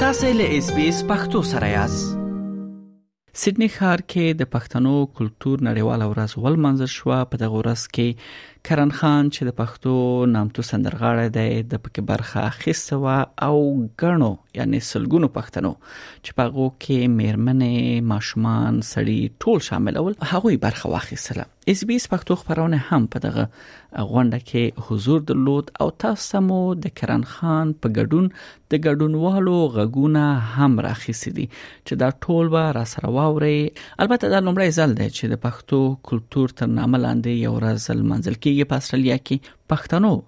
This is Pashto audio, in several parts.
تاسو له اس بي اس پختو سره یاست سیدنی ښار کې د پښتنو کلچر نړیواله ورځ ولمنځل شو په دغه ورځ کې کرن خان چې د پښتو نامتو سندرغاړی دی د پکې برخه اخیسته و او غنو یعنی سلګونو پښتنو چې په غو کې میرمنې ماشومان سړي ټول شامل ول هغه برخه واخیسته اس بي اس پښتو خبرونه هم په دغه غونډه کې حضور درلود او تاسو مو د کرن خان په ګډون د ګډونوالو غږونه هم راخیسي دي چې دا ټول به را سره واوري البته دا لومړی ځل دی چې د پښتو کلچر تر نامه لاندې یو ورځ منځل کېږي په استرالیا کې پښتنو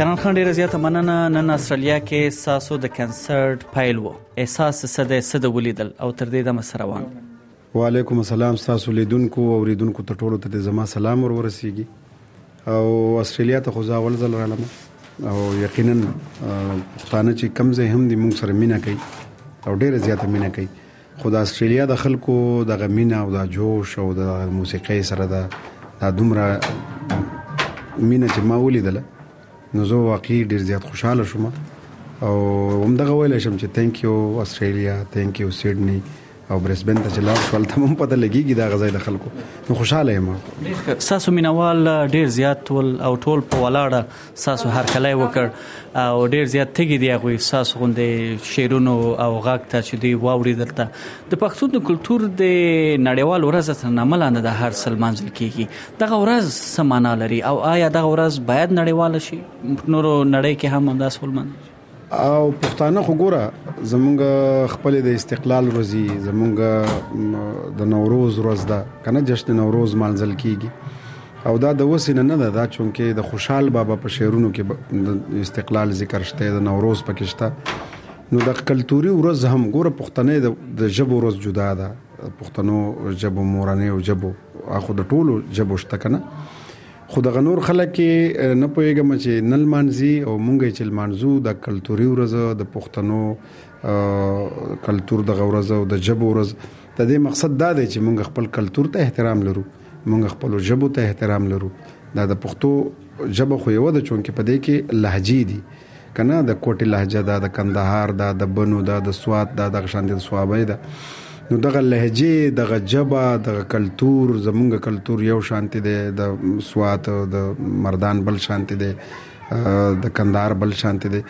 کران خان ډیره زیاته مننه نن استرالیا کې ساسو د کنسرت پایل وو احساس سده سده ولیدل او تر دې د مسروان وعلیکم السلام ساسو لیدونکو او ریدونکو ته ټولو ته زما سلام ورورسیږي او استرالیا ته خو ځاول زل رالم او یقینا پښتانه چې کمزې هم د مونږ سره مینا کوي او ډیره زیاته مینا کوي خو د استرالیا د خلکو دغه مینه او دا جوش او د موسیقۍ سره دا دا دومره مینه چې ما ولیدله نو زه واقعي ډیر زیات خوشاله شوم او هم دغه ویل شم چې ثانک یو استرالیا ثانک یو سیدنی او برسبن ته چې لاړ شول ته هم پته لګیږي دا غزای د خلکو نو خوشاله یم ساسو مینوال ډیر زیات ول او ټول په ولاړه ساسو هر کله وکړ او ډیر زیات تګي دی غوي ساسو غوندي شعرونو او غږ ته چې دی واوري دلته د پښتون د کلچر د نړیوال ورځ تر نامه لاندې د هر سلمانځل کیږي دغه ورځ سمانا لري او آیا دغه ورځ باید نړیوال شي نورو نړۍ کې هم همدا سلمان او پښتانه خو ګوره زمونږ خپل د استقلال ورځي زمونږ د نوروز ورځ ده کنه جشن نوروز مانځل کیږي او دا د وسینه نه ده دا چونکه د خوشحال بابا په شعرونو کې د استقلال ذکر شته د نوروز پکشته نو د کلتوري ورځ هم ګوره پښتنې د ژبو ورځ جدا ده پښتنو ژبو مورنۍ او ژبو خو د ټولو جبو شته کنه خو دغه نور خلک نه پوهېږم چې نه لمانځي او مونږ یې چې لمانځو د کلتوري ورځ د پښتنو کلتور دغه ورځ او د ژبو ورځ د دې مقصد دا دی چې مونږ خپل کلتور ته احترام لرو مونږ خپل ژبو ته احترام لرو دا د پښتو ژبه خو یو ده چونکې په دې کې لهجې دي که نه د کوټې لهجه ده، د کندهار ده، د بنو ده، د سوات ده، دغه شانتې د صوابۍ ده، نو دغه لهجې، دغه ژبه، دغه کلتور، زمونږ کلتور یو شانتې دی، د سوات او د مردان بل شانتې دی، د کندهار بل شانتې دی،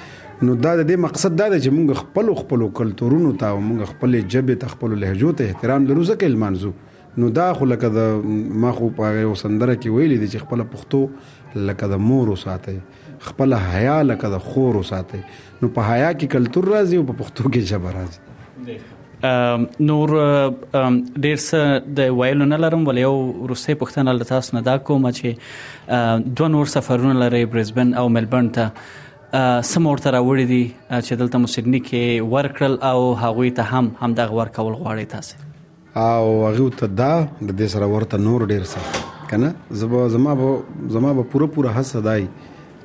نو دا د دې مقصد دا دی چې مونږ خپلو خپلو کلتورونو ته او مونږ خپلې ژبې ته، خپلو لهجو ته احترام لرو، ځکه یې لمانځو، نو دا خو لکه د ما خو په هغه یوه سندره کې ویلي دي چې خپله پښتو لکه د مور وساتئ. خپل حیا لکه د خور وساتئ نو په حیا کې کلچر راځي او په پښتو کې ژبه راځي نور ډیر څه د ویلو نه لرم ولې یو روسي پښتنه له تاسو نه دا کوم چې دوه نور سفرونه لري برزبن او ملبورن ته سمور تر وړي دي چې دلته مو سیدنی کې ورکړل او هغوی ته هم هم دغه ورکول غواړي تاسو او هغه ته دا د دې سره ورته نور ډیر څه کنه زما زما به زما به پوره پوره هڅه دای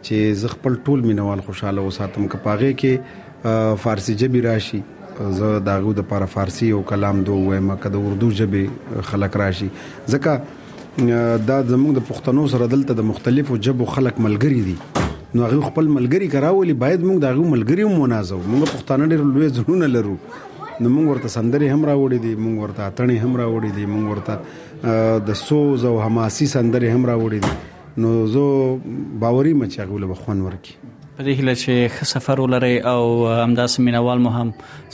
چې زه خپل ټول مینوال خوشاله وساتم که پاغه کې فارسی جبی راشي زه داغو د لپاره فارسی او کلام دوه وایم که د اردو جبی خلک راشي ځکه دا زموږ د پښتنو سره دلته د مختلفو جبو خلک ملګری دي نو هغه خپل ملګری کراولي باید موږ داغو ملګری مونازو موږ پښتانه ډېر لوی ځړونه لرو نو موږ ورته سندرې هم راوړې دي موږ ورته اتڼې هم راوړې دي موږ ورته د سوز او حماسي سندرې هم راوړې دي نو زه باوري مچ هغه له بخون ورکی په دې هله چې ښه سفر ولري او همداس مینوال مو هم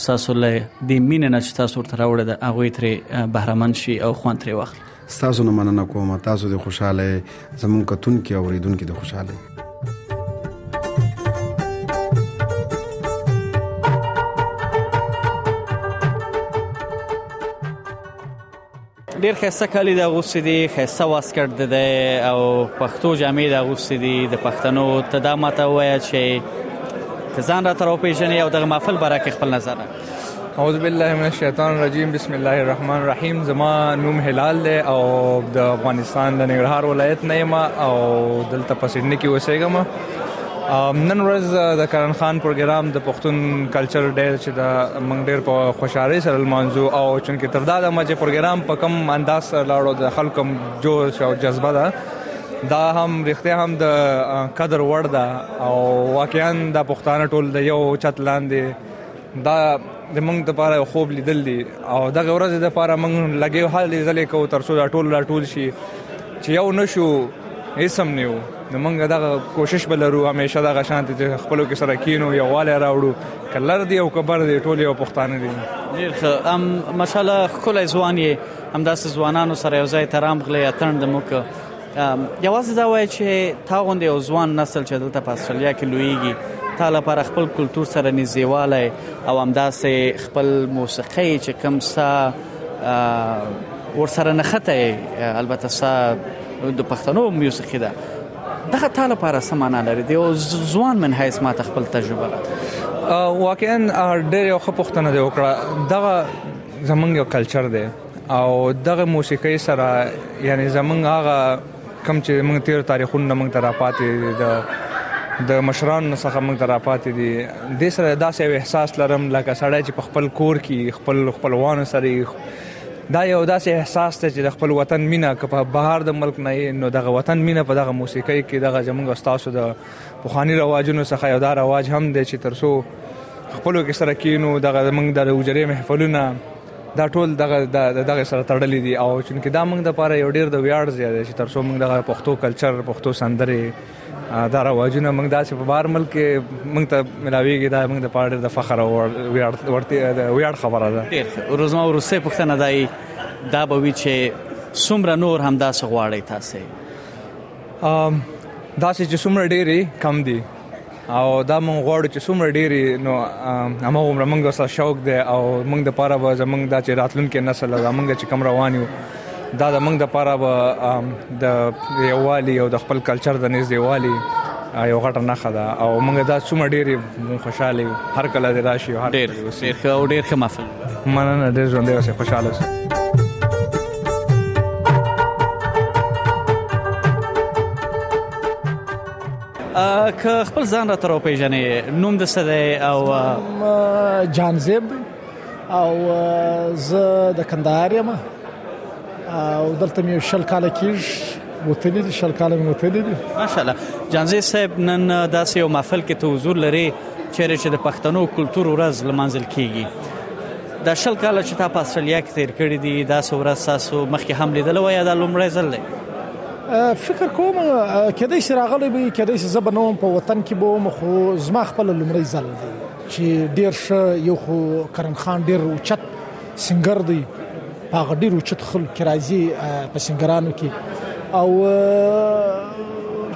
ساسو له دې مینه نه چې تاسو ورته راوړل دا هغه ترې بهرمن شي او خوان ترې واخلي ستاسو نه مننه کوم تاسو دې خوشاله یې زمونږ کتونکي او اوریدونکي دې خوشاله یې ډیر خسته کلی د غوسې دی خسته واسکټ دی او پښتو جامې د غوسې دی د پښتنو تدامت وای چې ځان را تر او پیژنې او د مافل برکه خپل نظر اعوذ بالله من الشیطان الرجیم بسم الله الرحمن الرحیم زما نوم هلال دی او د افغانستان د ننګرهار ولایت نه یم او دلته په سیدنی کې اوسېږم نن ورځ د کرن خان پروګرام د پښتون کلچر ډې چې د منګ ډېر په خوشحالي سره لمانځو او چونکې تر دا د مجه پروګرام په کم انداز سره لاړو د خلکو جوش او جذبه ده دا هم رښتیا هم د قدر وړ ده او واقعا د پښتانه ټول د یو چت لاندې دا د موږ لپاره یو خوب لیدل دي او دغه ورځ لپاره موږ لګیو حل ځلې کوو تر څو دا ټول لا ټول شي چې یو نشو هیڅم نیو نو موږ دغه کوشش بلرو همیشه دغه شانتي چې خپلو کې سره کینو یو والی راوړو کلر دی او کبر دی ټول یو پښتانه دي ډیر ښه ام ماشاءالله خلای ځوان یې همداسې ځوانانو سره یو ځای ترام غلې اتند موکه یوازې دا وایي چې تا غوندې یو ځوان نسل چې دلته په استرالیا کې لویږي تا لپاره خپل کلچر سره نږدېوالی او همداسې خپل موسیقي چې کوم سا ورسره نخته البته سا د پښتنو موسیقي ده دغه تا لپاره سمانه لري دی او ځوان من حیث ما خپل تجربه واقعا ډېر یو خپختنه دی وکړه دغه زمونږ یو کلچر دی او دغه موسیقۍ سره یعنی زمونږ هغه کم چې موږ تیر تاریخونه موږ ته راپاتې د د مشرانو څخه موږ ته راپاتې دي د سره داسې یو احساس لرم لکه سړی چې په خپل کور کې خپل خپلوانو سره دا یو داسې احساس ته چې د خپل وطن مینا که په بهر د ملک نه نو دغه وطن مینا په دغه موسیقۍ کې دغه زمونږ استادو د پوخانی رواجونو څخه یو دا رواج هم دی چې ترسو خپلو کې سره کینو دغه موږ د وجرې محفلونه دا ټول دغه د دغه سره تړلې دي او چونکه دا موږ د پاره یو ډیر د ویاړ ځای دی چې ترڅو موږ دغه پښتو کلچر پښتو سندري دا رواجونه موږ داسې په بار ملک کې موږ ته ملاویږي دا موږ د پاره د فخر او ویاړ ورته د ویاړ خبره ده ډیر روزما ورسې پښتنه دای دا به وی چې څومره نور هم داسې غواړی تاسو ام داسې چې څومره ډیره کم دي او دا مونږ غواړو چې څومره ډیر یې نو هماغومره مونږ ورسره شوق دی او مونږ دپاره به زمونږ دا چې راتلونکی نسل او دا مونږ چې کوم روان یو دا زمونږ دپاره به د یووالي او د خپل کلچر د نږدېوالي یو غټه نښه ده او موږ دا څومره ډېر خوشاله یو هر کله دې راشي هر ډېر ډېر ښه او ډېر ښه محفل مننه ډېر ژوندی اوسې خوشاله اوسې که خپل ځان را تر پیژنې نوم د څه دی او جان زیب او زه د کندهار یم او دلته مې شل کال کېږي وتلې دي شل کال مې وتلې دي ماشاءالله جانزي صاحب نن داسې یو محفل کې ته حضور لري چیرې چې د پښتنو کلچر ورځ لمانځل کیږي دا شل کال چې تا په استرالیا کې تیر کړی دي دا سورس تاسو مخکې هم لیدل وای دا لومړی ځل دی فکر کوم کېدای شي راغلی به کېدای شي زه به نوم په وطن کې به مخ زما خپل لمړی ځل دی چې ډیر ښه یو خو کرن خان ډیر اوچت سنگر دی هغه ډیر اوچت خلک راځي په سنگرانو کې او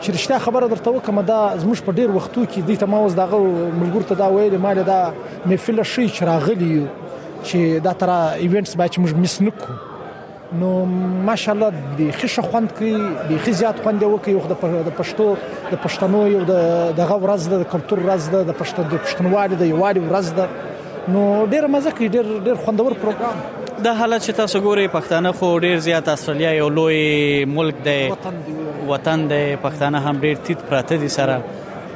چې رښتیا خبره درته وکم دا زموږ په ډیر وختو کې د تماوز دغه ملګر ته دا ویل مال دا مې فل شي چې راغلی چې دا تر ایونټس به چې موږ مس نکو نو ماشاءالله بیخي ښه خوند کوي بیخي زیات خوند وکړي یو د پښتو د پښتنو یو دغه ورځ د کلچر ورځ د پښتو د پښتونوالي د یووالي ورځ ده نو ډیر مزه کوي ډیر ډیر خوندور پروګرام د حالت چې تاسو ګوري پښتانه خو ډیر زیات استرالیا یو لوی ملک دی وطن دی پښتانه هم ډیر تیت پراته دي سره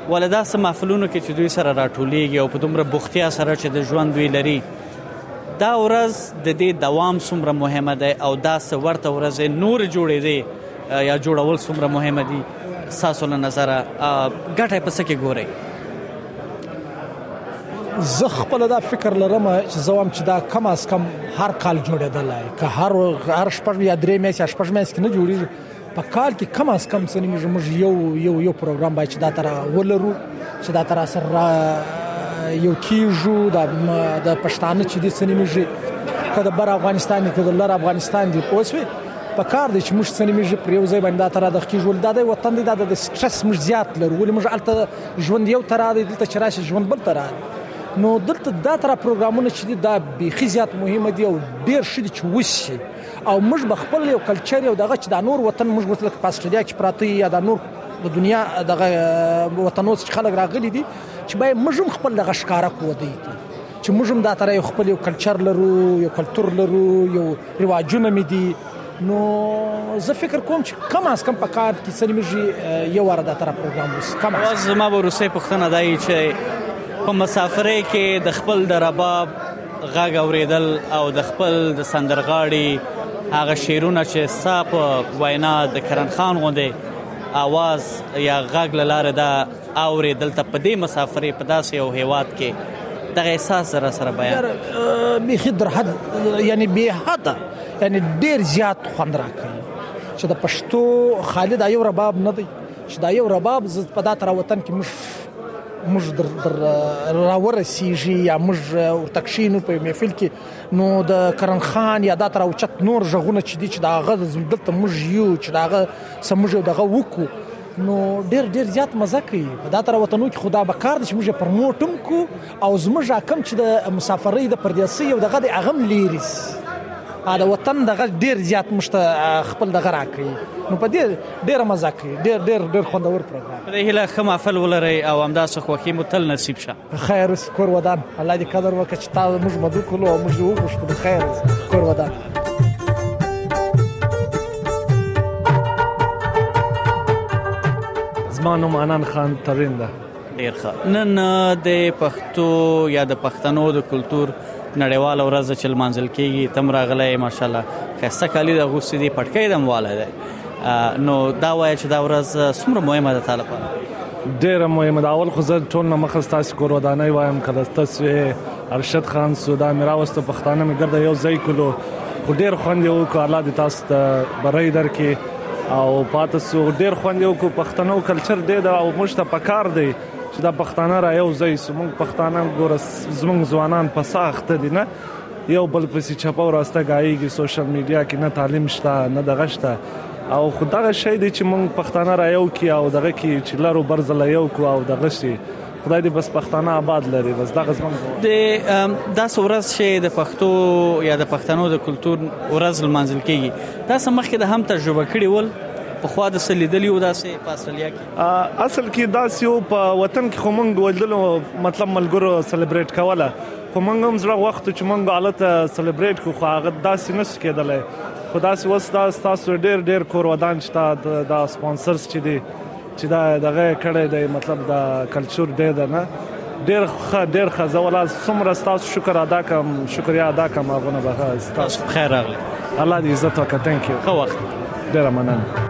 ولدا سم محفلونو کې چې دوی سره راټولېږي او په دومره بوختیا سره چې د ژوند دوی لري دا ورځ د دې دوام څومره مهمه ده او دا څه ورته ورځ نور جوړې دي یا جوړول څومره مهمه دي ساسو له نظر ګټه پس کې ګوري زه خپل دا فکر لرم چې زوام چې دا کم از کم هر کال جوړېدلای که هر هر شپږ یا درې میاشتې شپږ میاشتې نه جوړیږي په کال کې کم از کم سنې موږ یو یو یو پروګرام باید چې دا تر ولرو چې دا تر سره یو کیږو د د پښتانه چې د سنیمږي کله بر افغانستان کې د لر افغانستان دی پوسوي په کار دي چې موږ سنیمږي پر یو ځای باندې تر د خکې ژوند د وطن دی د سټرس موږ زیات لرو ولې موږ الته ژوند یو تر دی دلته چې راشي ژوند بل تر دی نو دلته دا تر پروګرامونه چې دا بيخي زیات مهمه دي او ډیر شې چې وشي او موږ به خپل یو کلچر یو دغه چې د نور وطن موږ اوس لکه په استرالیا کې پراته یو یا د نور د دنیا دغه وطنو څخه خلک راغلي دي چې به موږ هم خپل دغه ښکارا کوو دی چې موږ هم دا تر یو خپل یو کلچر لرو یو کلچر لرو یو رواجونه مې دي نو زه فکر کوم چې کم از کم په کار کې سړي مې یو واره دا تر پروګرام وس کم از ما به روسي پښتنه دای چې په مسافرۍ کې د خپل د رباب غږ اوریدل او د خپل د سندرغاړي هغه شعرونه چې ستا په وینا د کرن خان غوندې اواز یا غږ لاره دا اورې دلته په دې مسافرې په داسې یو هیواد کې دغه احساس سره سره بیان به خدر حد یعنی به حد یعنی ډیر زیات خوند راکړي چې د پښتو خالد ایو رباب نه دی چې دا یو رباب زه په دا تر وطن کې مش موږ در, در راورسیږي یا موږ ورته کښینو په محفل کې نو د کرن خان یا دا تر او چت نور ژغونه چې دي چې دا غد دلته موږ یو چې دا غد سموږ دغه وکړو نو ډیر ډیر زیات مزه کوي دا تر وطنو کې خدا به کار دي چې موږ پرموټم کو او زموږ حکم چې د مسافرۍ د پردیسۍ او دغه د اغم لیریس دا وطن دغه ډیر زیات مشته خپل دغه راکړي نو په دې ډیره مزه کړی ډیر ډیر ډیر خوندور پروګرام په دې هله خمه فل ولري او همدا څه خوخي متل نصیب شه خیر اوس کور ودان الله دې قدر وکړي چې تاسو موږ مدو کولو او موږ یو خوشو خیر کور ودان زما نوم انان خان ترین ده ډیر ښه نن د پښتو یا د پښتنو د کلچر نړیواله ورځ چې لمانځل کیږي تم راغلی ماشاالله خسته کالی د غوسې دی پټکې دم واله ده نو دا وای چې دا ورځ څومره مهمه ده تعالی په ډیره مهمه ده اول خو زه ټول نه مخ تاسو کور ودانای وایم کله تاسو ارشد خان سودا میراوس ته پښتانه مې ګرځي یو ځای کولو خو ډیر خوند یو کو الله دې تاسو ته برای درکې او پاتې سو ډیر خوند یو کو پښتنو کلچر دی دا او موږ ته پکار دی چې دا پښتانه را یو ځای سو موږ پښتانه ګور زموږ ځوانان په ساخت دي نه یو بل پسې چپاو راسته غایږي سوشل میډیا کې نه تعلیم شته نه دغه شته او خدغه شی دی چې موږ پښتانه را یو کی او دغه کی چې لارو برزل یو کو او دغه شی خدای دې بس پښتانه آباد لري بس دا غزمن د دا سورز چې د پښتو یا د پښتنو د کلچر ورځ لمانځل کیږي دا سمخ کې د هم تجربه کړی ول په خوا د سلیدلی او داسې په اصلیا کې اصل کې دا سیو په وطن کې خومنګ ولدلو مطلب ملګرو سلیبریټ کوله خومنګ هم زړه وخت چې مونږ حالت سلیبریټ کو خو هغه داسې نس کېدلای خدا سي وستا تاسو ډېر ډېر کور ودان چې دا سپانسرز چې دي چې دا دغه کړه دی مطلب دا کلچر دی دا نه ډیر ښه ډیر ښه زه ولا څومره تاسو شکر ادا کوم شکریا ادا کوم هغه به تاسو خیر راغلی الله دې عزت وکړه ثانک یو خو وخت ډیر مننه